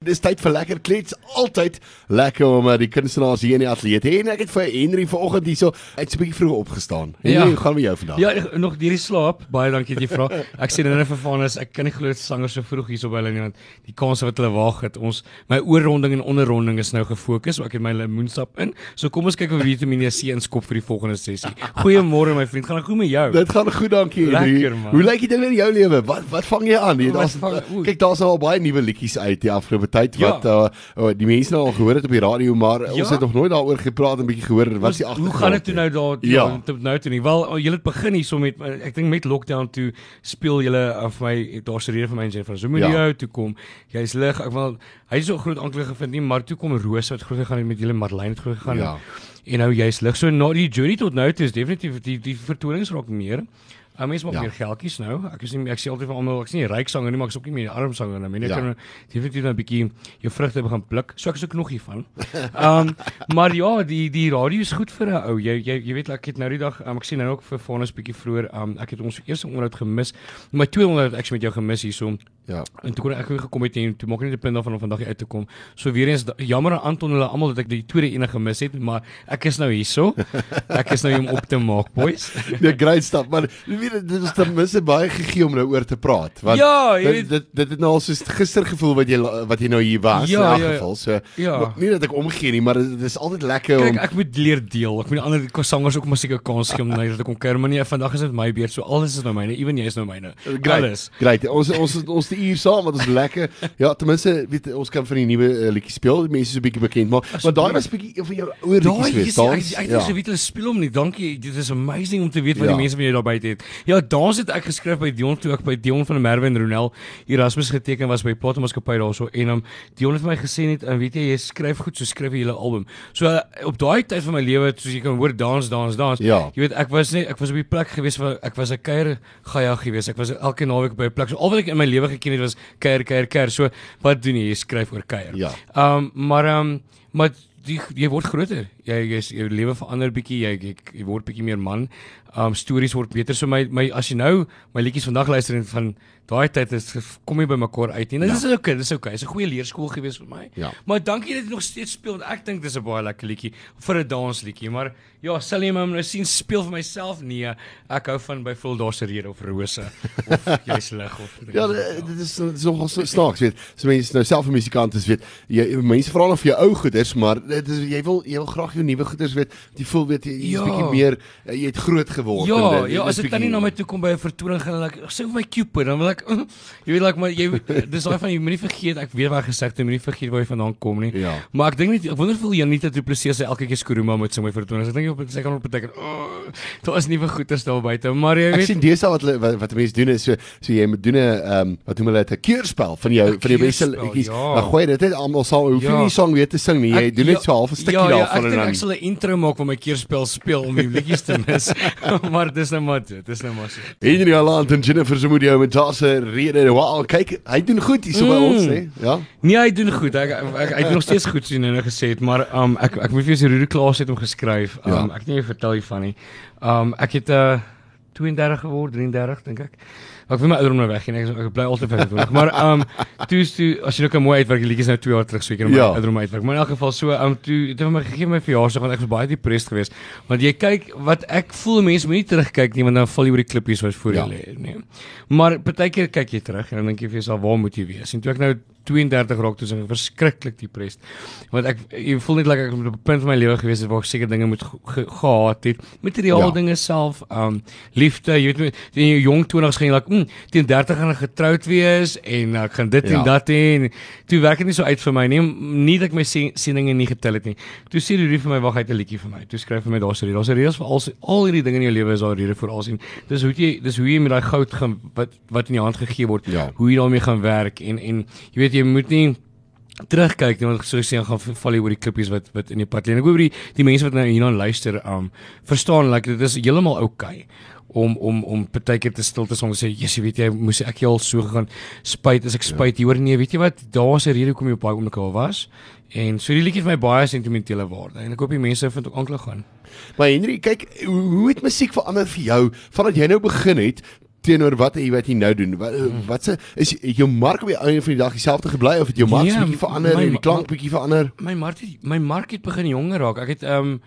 Dis tyd vir lekker klets. Altyd lekker om uh, die kunstenaars hier in die ateljee te hê. En ek het vir Henry vanoggend hierso uit's 'n bietjie vroeg opgestaan. Henry, Ja. hoe gaan met jou vandag? Ja, ek- nog hierdie slaap. Baie dankie dat jy vra. Ek sê nou net vir Vanus, ek kan nie glo dat sangers so vroeg hierso by hulle nie want die kans wat hulle waag het. Ons my oorronding en onderronding is nou gefokus, so ek het my lemoensap in. So kom ons kyk of Vitamiene C inskop vir die volgende sessie. Goeiemôre my vriend, gaan dit goed met jou? Dit gaan goed, dankie Henry. Lekker, man. Hoe lyk dinge in jou lewe? Wat wat vang jy aan? Jy daar's kyk daar's al baie nuwe liedjies uit die afgelope tyd Ja. wat uh, uh, die mense nou al gehoor het op die radio, maar ja. ons Ja. het nog nooit daaroor gepraat en 'n bietjie gehoor wat die Hoe agtergrond. gaan dit toe nou daar Ja. ja. tot nou toe nie? Wel, jy het begin hierso met ek dink met lockdown toe speel julle af my daar's 'n rede vir my en sê van moet jy Ja. ja. toe kom. Jy's lig. Ek wil hy is so groot aanklag gevind nie, maar toe kom Roos wat groot gegaan het met julle Marlene het groot gegaan. Ja. En nou jy's lig. So na die journey tot nou toe is definitief die die vertonings raak meer. Uh, mense maak Ja. meer geldjies nou. Ek is nie ek sê altyd vir almal ek is nie 'n ryk sanger nie, maar ek is ook nie meer 'n arm sanger nie. Mense Ja. kan definitief nou 'n bietjie jou vrugte begin pluk. So ek is ook nog hiervan. Ehm um, maar ja, die die radio is goed vir 'n ou. Jy jy jy weet ek het nou die dag um, ek sien nou ook vir Fonus bietjie vroeër. Um, ek het ons eerste onderhoud gemis. My tweede onderhoud ek met jou gemis hierso. Ja. En toe kon ek weer gekom het en toe maak ek net 'n punt daarvan om vandag uit te kom. So weer eens jammer aan Anton hulle almal dat ek die tweede ene gemis het, maar ek is nou hierso. Ek is nou hier om op te maak, boys. Nee, great stuff. Maar weet dit is ten minste baie gegee om nou oor te praat. Want Ja, jy dit, weet- dit dit het nou al soos gister gevoel wat jy wat jy nou hier was Ja, in ja, elk ja. geval. So Ja. maar nie dat ek omgee nie, maar dit is altyd lekker Kyk, om ek moet leer deel. Ek moet ander sangers ook musiek 'n kans gee om na te kom kuier, maar nee, vandag is dit my beurt. So alles is nou myne, ewen jy is nou myne. Great. Alles. Great. Ons ons ons die uur saam want ons lekker. Ja, ten minste weet ons kan van die nuwe uh, liedjies speel. Die mense is 'n bietjie bekend, maar maar daai was bietjie een van jou ouer Daai liedjies is geweest. ek ek Ja. het geweet hulle speel hom nie. Dankie. Dit is amazing om te weet wat Ja. die mense van jou daar buite het. Ja, dans het ek geskryf by Dion toe ek by Dion van der Merwe en Ronel Erasmus geteken was by Platemaatskappy daarso en um, Dion het vir my gesê net en weet jy jy skryf goed so skryf jy hele album. So uh, op daai tyd van my lewe soos jy kan hoor dans dans dans. Ja. Jy weet ek was net ek was op die plek gewees waar ek was 'n kuier gaja gewees. Ek was elke naweek by 'n plek. So al wat ek in my lewe geken het was kuier kuier kuier. So wat doen jy? Jy skryf oor kuier. Ja. Ehm um, maar ehm um, maar die jy word groter. Jy jy jou lewe verander bietjie. Jy, jy jy word bietjie meer man. Um, stories word beter. So my my as jy nou my liedjies vandag luister en van daai tyd is kom jy by mekaar uit. En dit Ja. is okay, dis okay. Dis 'n goeie leerskool gewees vir my. Ja. Maar dankie dat jy nog steeds speel. want Ek dink dis 'n baie lekker liedjie vir 'n dansliedjie. Maar ja, sal jy my nou sien speel vir myself? Nee, ek hou van byvoorbeeld daar's 'n rede of rose of jy's lig of Ja, dit dit is dit is nogal so snaaks, weet. So mense nou self 'n musikant is, weet. Jy mense vra nog vir jou ou goeders, maar dit is jy wil jy wil graag jou nuwe goeders weet. Jy voel weet jy jy's Ja. bietjie meer uh, jy het groot geword en Ja, dit- ja, as is dit dan nie bietjie- na my toe kom by 'n vertoning gaan ek sê vir my Cupid dan wil ek jy weet like maar jy dis daai van jy moenie vergeet ek weet wat gesê het jy moenie vergeet waar jy vandaan kom nie. Ja. Maar ek dink net ek wonder hoeveel Janita Du Plessis sy elke keer Skuruma moet sing by vertonings. Ek dink op sy kan op beteken. Oh, daar is nuwe goeters daar buite, maar jy Ek weet sien deesdae wat wat, wat mense doen is so so jy moet doen 'n ehm um, wat noem hulle dit 'n keurspel van jou van jou beste liedjies. ja. Dan gooi dit net almal saam. Hoef jy Ja. nie song weer te sing nie. Jy Ek- doen net so half 'n stukkie ja, ja, daarvan ek en dan ek sal 'n intro maak waar my keerspel speel om die liedjies te mis. maar dis nou maar dit, dis nou maar so. Henry Holland en Jennifer Zamudio met daarse rede. Wow, kyk, hy doen goed hier so by Mm. ons, hè. Ja. Nee, hy doen goed. Ek ek, ek hy doen nog steeds goed sien en nou gesê het, maar um ek ek moet vir jou sê Rudy Klaas het hom geskryf. Um Ja. ek het nie vertel hiervan nie. Um ek het uh 32 geword, 33 dink ek. Maar ek wil my ouderdom nou weg en ek, ek bly altyd 25. maar um toe toe as jy nou kan mooi uitwerk, die liedjies nou 2 jaar terug so ek my Ja. ouderdom uitwerk. Maar in elk geval so um toe het vir my gegee my verjaarsdag want ek was baie depressed geweest. Want jy kyk wat ek voel mense moenie terugkyk nie want dan val jy oor die klippies wat voor Ja. jou lê, nee. Maar partykeer kyk jy terug en dan dink jy vir jouself waar moet jy wees? En toe ek nou 32 raak toe is ek verskriklik depressed. Want ek jy voel net like ek op 'n punt van my lewe gewees het waar ek seker dinge moet ge- ge- gehad het. Materiaal Ja. ja. dinge self, um liefde, jy weet in jou jong 20's gaan jy like, mm, teen 30 gaan ek getroud wees en ek gaan dit Ja. en dat en toe werk dit nie so uit vir my nie. Nie dat ek my sien- sieninge nie getel het nie. Toe sê Rudy vir my wag uit 'n liedjie vir my. Toe skryf hy my daar's 'n rede. Daar's 'n rede vir al al hierdie dinge in jou lewe is daar 'n rede vir al sien. Dis hoe jy dis hoe jy met daai goud gaan wat wat in jou hand gegee word, Ja. hoe jy daarmee gaan werk en en jy weet jy moet nie terugkyk want soos jy gaan val jy oor die klippies wat wat in die pad lê. En ek hoop die die mense wat nou hierna luister, um verstaan like dit is heeltemal oukei om om om partykeer te stil te staan en sê, "Jesus, jy weet jy, moes ek jy al so gegaan spyt as ek spyt hier hoor nee, weet jy wat? Daar's 'n rede hoekom jy op daai oomblik al was." En so die liedjie het my baie sentimentele waarde en ek hoop die mense vind ook aanklag gaan. Maar Henry, kyk, hoe, hoe het musiek verander vir jou vandat jy nou begin het teenoor wat jy wat jy nou doen. Wat wat se is jou mark op die einde van die dag dieselfde gebly of het jou mark Nee, bietjie verander my en die klank bietjie verander? My mark het my mark het begin jonger raak. Ek het ehm um,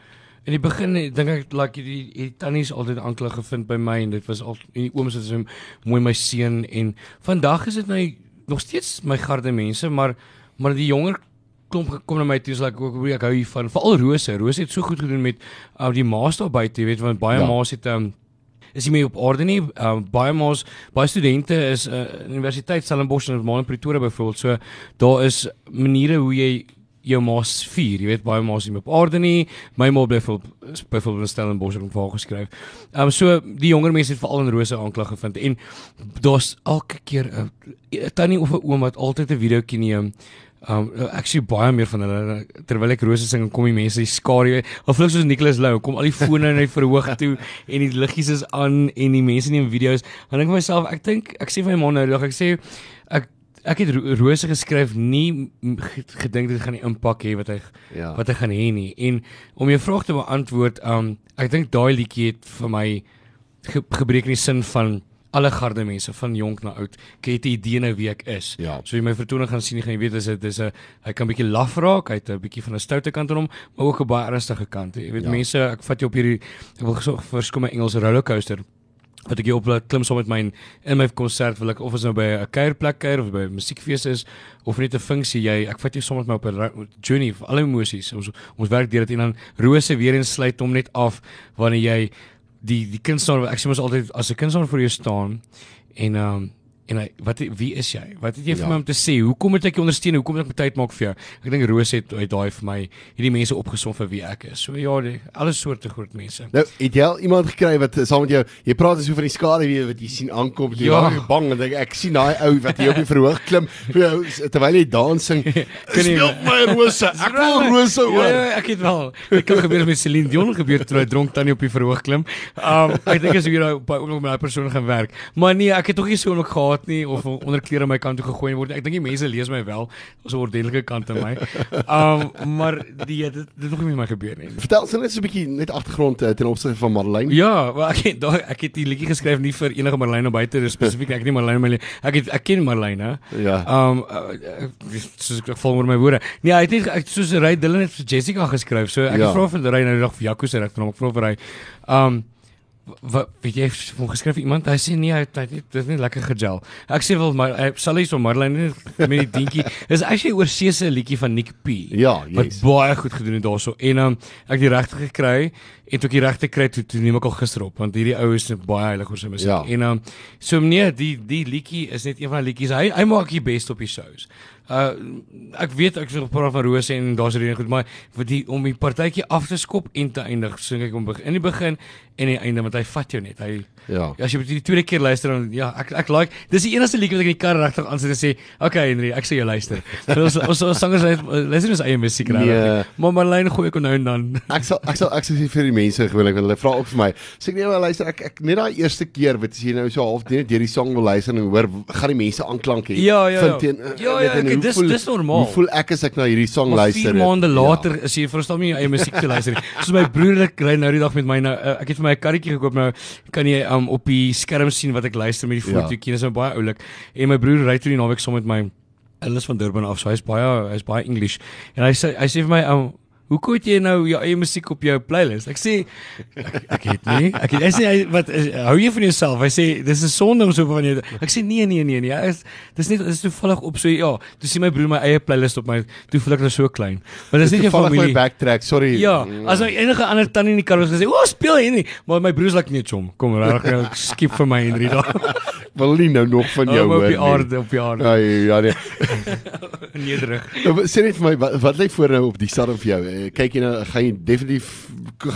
in die begin eh, dink ek like die, die tannies altyd aanklag gevind by my en dit was al en die ooms het so mooi my seun en vandag is dit nou nog steeds my garde mense, maar maar die jonger klomp gekom na my toe is like ook ek hou hiervan veral Rose. Rose het so goed gedoen met uh, die maas daar buite, jy weet want baie Ja. maas het um, is nie meer op orde nie. Uh, baie maas baie studente is uh, Universiteit Stellenbosch en Malen Pretoria byvoorbeeld. So daar is maniere hoe jy jou maas vier. Jy weet baie is nie op orde nie. My ma bly byvoorbeeld byvoorbeeld in Stellenbosch het vir haar geskryf. Ehm um, so die jonger mense het veral in Rose aanklag gevind en daar's elke keer 'n tannie of 'n oom wat altyd 'n videoetjie neem. Um ek sien baie meer van hulle terwyl ek rose sing en kom die mense die skare of hulle soos Nicholas Lou kom al die fone net verhoog toe en die liggies is aan en die mense neem video's. Dan dink ek vir myself ek dink ek sê vir my ma nou die dag ek sê ek ek het Ro- rose geskryf nie gedink dit gaan die impak hê wat hy Ja. wat hy gaan hê nie. En om jou vraag te beantwoord um ek dink daai liedjie het vir my ge gebreek in die sin van alle garde mense van jonk na oud 'n idee nou wie ek is Ja. So jy my vertoning gaan sien, jy gaan jy weet dis 'n dis 'n hy kan bietjie laf raak, hy het 'n bietjie van 'n stoute kant aan hom, maar ook 'n baie ernstige kant. Jy weet Ja. mense, ek vat jou op hierdie ek wil gesorg verskom my Engelse rollercoaster wat ek jou op klim saam met my in, my konsert wil ek of is nou by 'n kuierplek kuier of by 'n musiekfees is of net 'n funksie jy ek vat jou saam met my op 'n journey vir alle emosies ons ons werk deur dit en dan rose weer eens sluit hom net af wanneer jy die die kunstenaar ek sê mos altyd as 'n kunstenaar voor jou staan en ehm um, en hy wat wie is jy? Wat het jy vir Ja. my om te sê? Hoekom moet ek jou ondersteun? Hoekom moet ek tyd maak vir jou? Ek dink Roos het uit daai vir my hierdie mense opgesom vir wie ek is. So ja, die, alle soorte groot mense. Nou, het jy al iemand gekry wat eh, saam met jou, jy praat so van die skade wie wat jy sien aankom, jy Ja. raak bang en dink ek sien daai ou wat hier op die verhoog klim vir jou terwyl jy dans sing. Kan jy- vir my rose. Ek wil rose Ja, hoor. ja, ek het wel. Dit kan gebeur met Celine Dion gebeur terwyl hy dronk tannie op die verhoog klim. Um ek dink as jy nou by ook nog met daai persoon gaan werk. Maar nee, ek het tog nie so oomblik gehad nie of onder klere my kant toe gegooi word. Ek dink die mense lees my wel. 'n ordentlike kant aan my. Um maar die dit dit nog nie met my gebeur nie. Vertel sy net so 'n bietjie net agtergrond uh, ten opsigte van Marlene. Ja, maar ek het daai ek het die liedjie geskryf nie vir enige Marlene buite spesifiek ek nie Marlene le- ek het ek ken Marlene. Ja. Um uh, soos ek val oor my woorde. Nee, hy het net ek, soos Ray Dillon het vir Jessica geskryf. So ek Ja. vra vir Ray nou dag vir Jaco se regter naam. Ek vra vir hy um wat weet jy vir hom geskryf iemand hy sê nee hy het het- dit is nie lekker gegel. Ek sê wel maar sal hy so Marlene met die dingetjie. Dis actually oor seëse liedjie van Nick P Ja, wat yes. baie goed gedoen het daarso en um, ek het die regte gekry en toe ek die regte kry toe, toe neem ek al gister op want hierdie ou is baie heilig oor sy musiek Ja. en um, so nee die die liedjie is net een van die liedjies hy hy maak die best op die shows. Uh ek weet ek sê praat van Rose en daar's rede goed maar vir die om die partytjie af te skop en te eindig sing ek hom begin in die begin en die einde want hy vat jou net hy Ja. as jy die tweede keer luister dan ja ek ek like dis die enigste liedjie wat ek in die kar regtig aan sit en sê okay Henry ek sê jy luister ons ons, ons sangers luister ons eie musiek regtig Nee. maar Marlene gooi ek nou en dan Ek sal ek sal ek sal vir die mense gewoonlik hulle vra ook vir my. Sê ek nee maar luister ek ek net daai eerste keer wat as jy nou so half deur die song wil luister en hoor gaan die mense aanklank hê. Ja, ja, ja. teen, Ja, ja, weet, en ek- dis- voel- dis normaal. Hoe voel ek as ek na hierdie song Maar luister? vier maande Ja. later is jy verstaan nie jou eie musiek te luister nie. Soos my broer ek ry nou die dag met my nou uh, ek het vir my 'n karretjie gekoop nou kan jy um, op die skerm sien wat ek luister met die Ja. fotootjie. Dis nou baie oulik. En my broer ry toe die naweek saam met my Hulle is van Durban af, so hy's baie hy's baie English. En hy sê hy sê vir my um, Hoe koop jy nou jou eie musiek op jou playlist? Ek sê ek, ek het nie. Ek het, hy sê hy wat is, hou jy van jouself? Hy sê dis 'n sonde om so van jou. Ek sê nee nee nee nee. Ja, is dis net dis toevallig op so ja. Toe sien my broer my eie playlist op my. Toe voel ek nou so klein. Maar dis nie jou Toevallig my familie. backtrack. Sorry. Ja, as nou enige ander tannie in die kar was gesê, "O, speel hy nie." Maar my broers like net hom. Kom regtig nou skiep vir my Henry daar. wil nie nou nog van jou Oh, hoor. op die nie. aarde, op die aarde. Ja, ja. Nee. Nederig. Nou, Sê net vir my wat, wat lê voor nou op die stadium vir jou? Eh, Kyk jy nou gaan jy definitief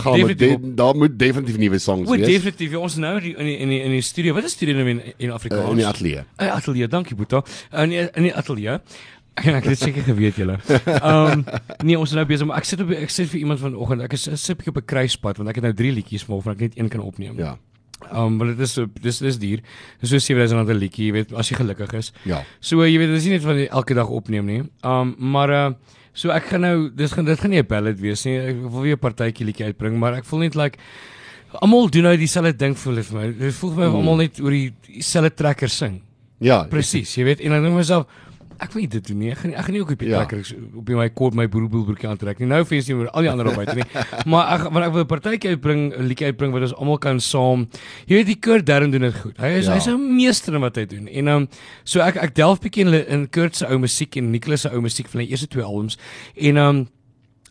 gaan met de, daar moet definitief nuwe songs O, wees definitief. Ja, ons nou in die in die in die, in die studio. Wat is studio nou in in uh, Afrikaans? in die ateljee. Uh, ateljee, dankie Boeta. Uh, in die, in die ateljee. Ek ek het dit seker geweet julle. Ehm um, nee, ons is nou besig maar ek sit op ek sit vir iemand vanoggend. Ek is sit op 'n kruispunt want ek het nou 3 liedjies waarvan ek net een kan opneem. Ja. Ehm um, want dit is dis dis duur. Dis so 7000 rand 'n liedjie, jy weet, as jy gelukkig is. Ja. So jy weet, dis nie net van elke dag opneem nie. Ehm um, maar uh so ek gaan nou dis gaan dit gaan nie 'n ballad wees nie. Ek wil weer 'n partytjie liedjie uitbring, maar ek voel net like almal doen nou dieselfde ding voel dit vir my. Dit voel vir my of almal net oor die dieselfde trekker sing. Ja, Presies, jy weet en dan dink myself ek nie dit doen nie. Ek gaan nie, ek gaan nie ook op die Ja. trekker op my kort my boerboelbroekie aantrek nie. Nou fees nie oor al die ander op buite nie. Maar ek want ek wil 'n partytjie uitbring, 'n liedjie uitbring wat ons almal kan saam. Jy weet die Kurt Darren doen dit goed. Hy is Ja. hy's 'n meester in wat hy doen. En um so ek ek delf bietjie in in Kurt se ou musiek en Nicholas se ou musiek van die eerste twee albums. En um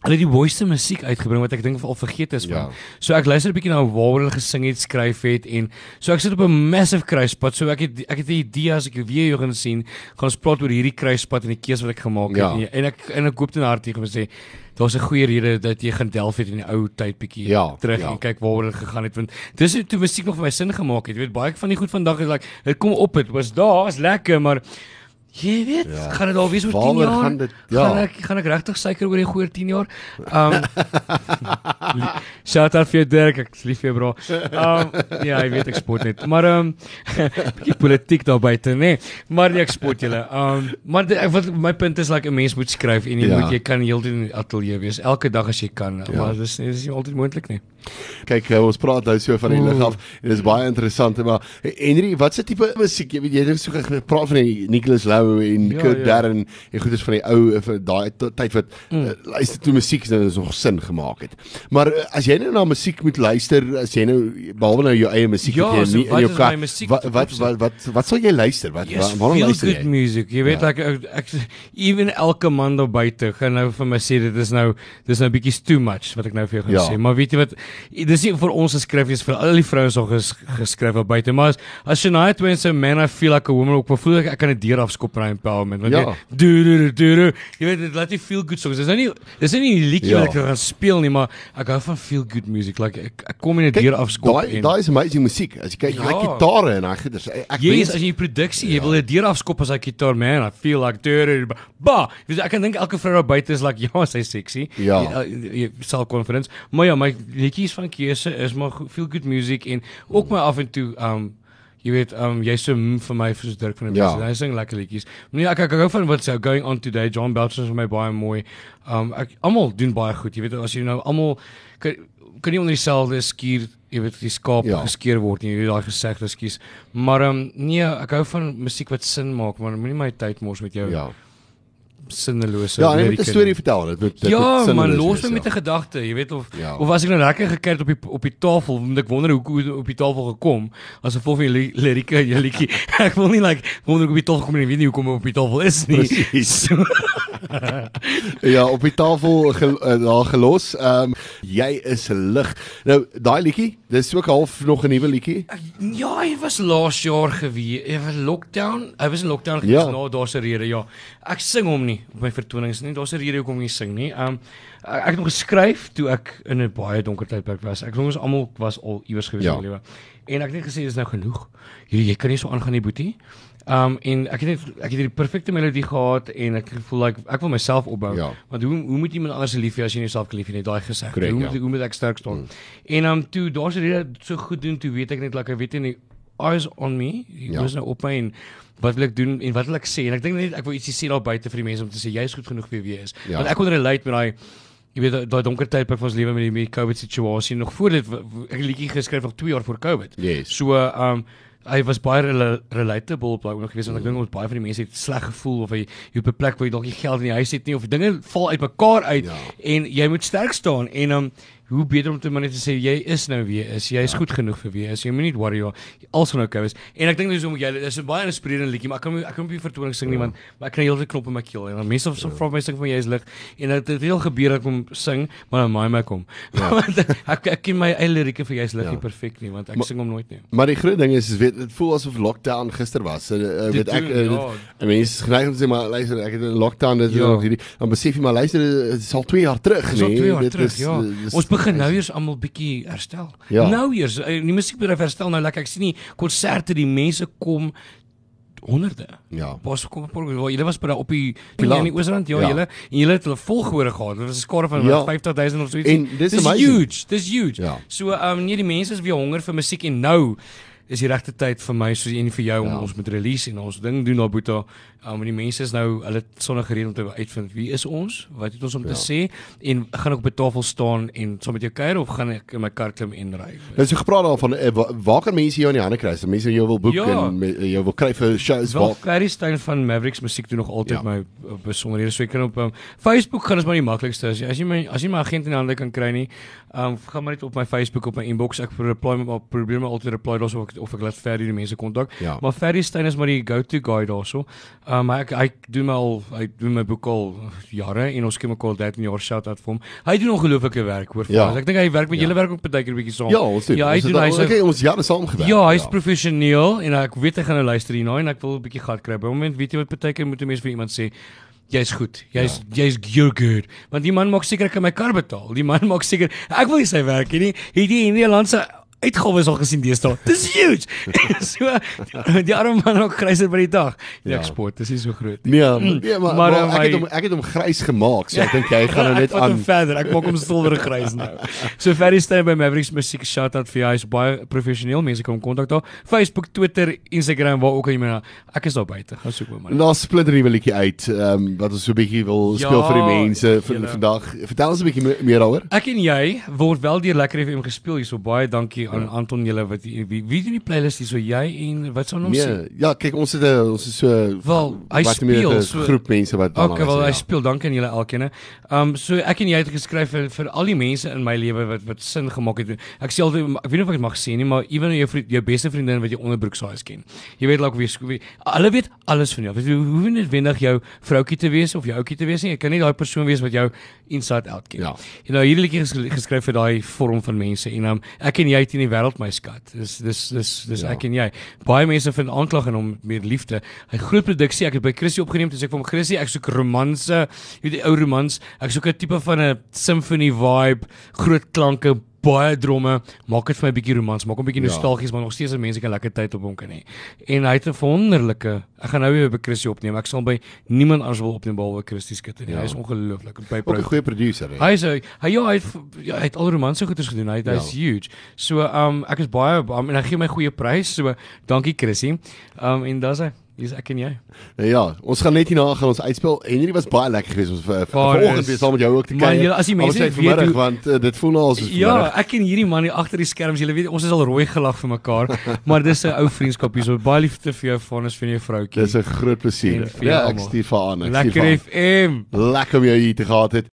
Hulle het die mooiste musiek uitgebring wat ek dink al vergeet is van. Ja. So ek luister 'n bietjie na waaroor hulle gesing het, skryf het en so ek sit op 'n massive kruispunt. So ek het ek het 'n idee as ek weer jou gaan sien, gaan ons praat oor hierdie kruispunt en die keuse wat ek gemaak het. Ja. En, en ek en ek koop dit in hartie om te sê daar's 'n goeie rede dat jy gaan delf het in die ou tyd bietjie Ja, terug ja. en kyk waaroor dit gegaan het want dis hoe toe musiek nog vir my sin gemaak het. Jy weet baie van die goed vandag is like dit kom op het was daar, was lekker, maar Jy weet, Ja. gaan dit al wees oor 10 Waaroor jaar? gaan dit- ja. Gaan ek gaan ek regtig suiker oor die goeie 10 jaar? Um Shout out vir jou, Dirk, ek lief vir jou bro. Um ja, jy weet ek spot net. Maar um bietjie politiek daar buite, nê. Nee. Maar nee, ek spot julle. Um maar dit, ek wat my punt is like 'n mens moet skryf en jy Ja. moet jy kan heeltyd in die ateljee wees elke dag as jy kan. Ja. Maar dis dis is nie altyd moontlik nie. Kyk, uh, ons praat nou so van die lig af en dit is baie interessant, maar eh, Henry, wat se tipe musiek? Jy weet jy het so gepraat van die Nicholas Lou en Ja, Kurt ja. Darren en goeders van die ou eh, daai tyd wat Mm. uh, luister toe musiek nou nog sin gemaak het. Maar uh, as jy nou na musiek moet luister, as jy nou behalwe nou jou eie musiek Ja, wat jy so nie in jou is kar wat wat wat, wat wat wat sal jy luister? Wat Yes, wa- waarom luister good jy? music. Jy weet Ja. ek, ek ek even elke man daar buite gaan nou vir my sê dit is nou dis nou bietjie too much wat ek nou vir jou gaan Ja. sê. Maar weet jy wat dis nie vir ons geskryf is vir al die vrouens al ges, geskryf daar buite. Maar as, as Shania Twain se Man I Feel Like a Woman ook voel ek ek kan 'n deur afskop na empowerment. Want Ja. jy do do do do. Jy weet dit laat jy feel good songs. Dis nou nie dis is nie die liedjie Ja. wat ek gaan speel nie, maar ek hou van feel good music. Like ek, ek kom in 'n Kyk, deur afskop Daai en daai is amazing musiek. As jy kyk Ja. die gitare en daai goeders. Ek Jy wens- is as jy produksie, jy wil 'n deur afskop as hy gitaar man, I feel like dirty. Ba, Dis- ek kan dink elke vrou daar buite is like ja, sy sexy. Ja. Jy- jy self confidence. Maar ja, my liedjies van keuse is maar feel good music en ook my af en toe um jy weet um jy's so mm vir my soos Dirk van der Ja. Merwe. Hy sing lekker liedjies. Nee, ek ek hou van wat so going on today. John Belcher is vir my baie mooi. Um ek almal doen baie goed. Jy weet as jy nou almal kan kan nie onder dieselfde skuur jy weet die skaap Ja. ja. geskeer word nie, jy weet daai gesegde skus. Maar ehm um, nee, ek hou van musiek wat sin maak, maar moenie my tyd mors met jou ja. Ja. sinnelose Ja, en jy moet 'n storie vertel. Dit moet dit Ja, man, los my met ja. 'n gedagte, jy weet of Ja. of as ek nou lekker gekry het op die op die tafel, moet ek wonder hoe hoe op die tafel gekom as gevolg van die li- lirieke jou liedjie. ek wil nie like wonder hoe op die tafel kom en weet nie hoekom hy op die tafel is nie. Presies. Ja, op die tafel gel, uh, daar gelos. Ehm um, jy is lig. Nou, daai liedjie, dis ook half nog 'n nuwe liedjie. ja, hy was laas jaar gewees. Hy was lockdown. Hy was in lockdown gewees. Ja. Ja. Nou daar's 'n rede, ja. Ek sing hom nie op my vertonings nie. Daar's 'n rede hoekom ek nie sing nie. Um ek ek het hom geskryf toe ek in 'n baie donker tydperk was. Ek dink ons almal was al iewers gewees Ja. in die lewe. En ek het net gesê dis nou genoeg. Jy jy kan nie so aangaan nie, boetie. Um en ek het net ek het hierdie perfekte melodie gehad en ek voel like ek wil myself opbou. Ja. Want hoe hoe moet iemand anders lief hê as jy nie kan lief hê nie? Daai gesegde. Hoe ja. moet hoe moet ek sterk staan? Mm. En um toe daar's 'n rede so goed doen toe weet ek net like ek weet nie eyes on me. Jy Ja. is nou op my en wat wil ek doen en wat wil ek sê? En ek dink net ek wil ietsie sê daar buite vir die mense om te sê jy is goed genoeg vir wie jy is. Ja. Want ek kon relate met daai jy weet daai- donker tydperk van ons lewe met die met COVID situasie nog voor dit ek liedjie geskryf nog 2 jaar voor COVID. Yes. So um hy was baie rela relatable op daai oomblik geweest want ek dink ons baie van die mense het sleg gevoel of hy jy op 'n plek waar jy dalk nie geld in die huis het nie of dinge val uitmekaar uit Ja. en jy moet sterk staan en um hoe beter om te maar net te sê jy is nou wie jy is. Jy is ja. goed genoeg vir wie jy is. Jy moenie worry oor alles gaan oukei wees. En ek dink dis om jy dis 'n baie inspirerende liedjie, maar ek kan ek kan op die vertoning sing nie want maar ek kry heeltyd knop in my keel en dan mense of so vra my sing van jy is lig en dit het heel gebeur dat ek hom sing, maar dan maai my kom. Ja. want ek ek ken my eie lirieke vir jy is lig Ja. nie perfek nie want ek Maar- sing hom nooit nie. Maar die groot ding is, is weet dit voel asof lockdown gister was. Uh, uh, Dit weet ek doen, uh, ja. dit- mense is geneig om te sê maar luister, ek het 'n lockdown dit Ja. ja. hierdie dan besef jy maar luister dit is al 2 jaar terug, Dis al nee. 2 jaar Dit terug, is, ja. dis- Ons begin nou eers almal bietjie herstel. Ja. Nou eers, eh, die musiekbedryf herstel nou lekker. Ek sien nie konserte, die mense kom honderde. Ja. Pas kom op, julle was by daai op die in die Oosrand, ja, Ja. julle en julle het hulle volgehore gehad. Dit was 'n skare van Ja. ja. 50000 of so iets. En dis dis amazing. huge, dis huge. Ja. So um nee, die mense is weer honger vir musiek en nou is die regte tyd vir my soos en vir jou om Ja. ons met release en ons ding doen daar Boeta. Um, en die mense is nou hulle sonder gerede om te uitvind wie is ons? Wat het ons om Ja. te sê? En gaan ek op 'n tafel staan en saam met jou kuier of gaan ek in my kar klim en ry? Nou so gepraat daarvan eh, wa- waar kan mense jou in die hande kry? As mense jou wil boek Ja. en me- jou wil kry vir shows Wel, waar Ferry Stein van Mavericks musiek doen nog altyd Ja. my uh, besonderhede. So jy kan op um, Facebook gaan is maar die maklikste. As jy as jy my as jy my agent in die hande kan kry nie, um, gaan maar net op my Facebook op my inbox. Ek reply maar probeer my altyd reply daarso of ek ek laat Ferry die mense kontak. Ja. Maar Ferry Stein is maar die go-to guy daarso. Um hy hy doen my al hy doen my boek al jare en ons ken mekaar al 13 jaar shout out vir hom. Hy doen ongelooflike werk hoor. Ja. Ja. Ek dink hy werk met Ja. julle werk ook baie keer 'n bietjie saam. Ja, ons doen. Ja, hy ons doen hy se okay, ons jare saam gewerk. Ja, hy's professioneel en ek weet hy gaan nou luister hierna en ek wil 'n bietjie gat kry. By hom moment weet jy wat baie keer moet 'n mens vir iemand sê Jy's goed. Jy's ja. jy's you're good. Want die man maak seker ek kan my kar betaal. Die man maak seker ek wil nie sy werk hê nie. Het jy die se uitgawes al gesien deesdae? Dis huge. so die arme man raak gryser by die dag. Die Ja. eksport, dis nie so groot nie. Nee, maar, nee, maar, Maar, maar, uh, ek het hom ek het hom grys gemaak. So ek dink jy gaan nou net Ek hom aan verder. Ek maak hom silwer grys nou. So Ferry Stein by Mavericks Musiek shout out vir jou. Hy's baie professioneel. Mense kan hom kontak daar. Facebook, Twitter, Instagram, waar ook al jy maar ek is daar buite. Gaan soek my man. Na splinter nuwe liedjie uit, ehm um, wat ons so 'n bietjie wil Ja, speel vir die mense vir vandag. Vertel ons 'n bietjie me- meer daaroor. Ek en jy word wel deur Lekker FM gespeel hierso. Baie dankie aan Anton julle wat wie wie doen die playlist hierso? Jy en wat sou ons sê? Nee, ja, kyk ons het 'n ons is so Wel, hy speel so- groep mense wat daarna Okay, wel hy luister, speel. Dankie aan julle elkeen. Um so ek en jy het geskryf vir, vir al die mense in my lewe wat wat sin gemaak het. Ek sê altyd ek weet nie of ek dit mag sê nie, maar ewen jou vriend, jou beste vriendin wat jy onderbroek saais ken. Jy weet dalk wie wie- hulle weet alles van jou. Weet jy hoe hoe net wendig jou vroutjie te wees of jou ouetjie te wees nie. Jy kan nie daai persoon wees wat jou inside out ken. Ja. Jy nou hierdie liedjie ges- geskryf vir daai vorm van mense en um, ek en jy het in die wêreld my skat. Dis dis dis dis Ja. ek en jy. Baie mense vind aanklag in hom meer liefde. Hy groot produksie. Ek het by Chrissy opgeneem, dis ek vir hom Chrissy, ek soek romanse, jy weet die ou romans. Ek soek 'n tipe van 'n symphony vibe, groot klanke, baie dromme. Maak dit vir my 'n bietjie romans, maak hom 'n bietjie Ja. nostalgies, maar nog steeds dat mense kan lekker tyd op hom kan hê. En hy het 'n wonderlike. Ek gaan nou weer by Chrissy opneem. Ek sal by niemand anders wil opneem behalwe Chrissy Skutte nie. Ja. Hy is ongelooflik. By Ook 'n goeie producer. hè. Hy is hy, hy ja, hy het ja, hy het al romanse goeders gedoen. Hy Ja. hy's huge. So um ek is baie um, en hy gee my goeie prys. So dankie Chrissy. Um en daar's hy. Hier's ek en jy. Nou Ja, ons gaan net hierna gaan ons uitspel. Henry was baie lekker geweest ons vir Waar vanoggend weer saam met jou ook te kuier. julle- as die mense Ons weet vanmiddag hoe- want uh, dit voel nou asof Ja, vanmiddag. ek en hierdie man hier agter die skerms, julle weet ons is al rooi gelag vir mekaar, maar dis 'n ou vriendskap hier. So baie liefde vir jou Vanus vir jou vroutjie. Dis 'n groot plesier. Ja, ek stuur vir aan. Ek Lekker. FM. Lekker om jou hier te gehad het.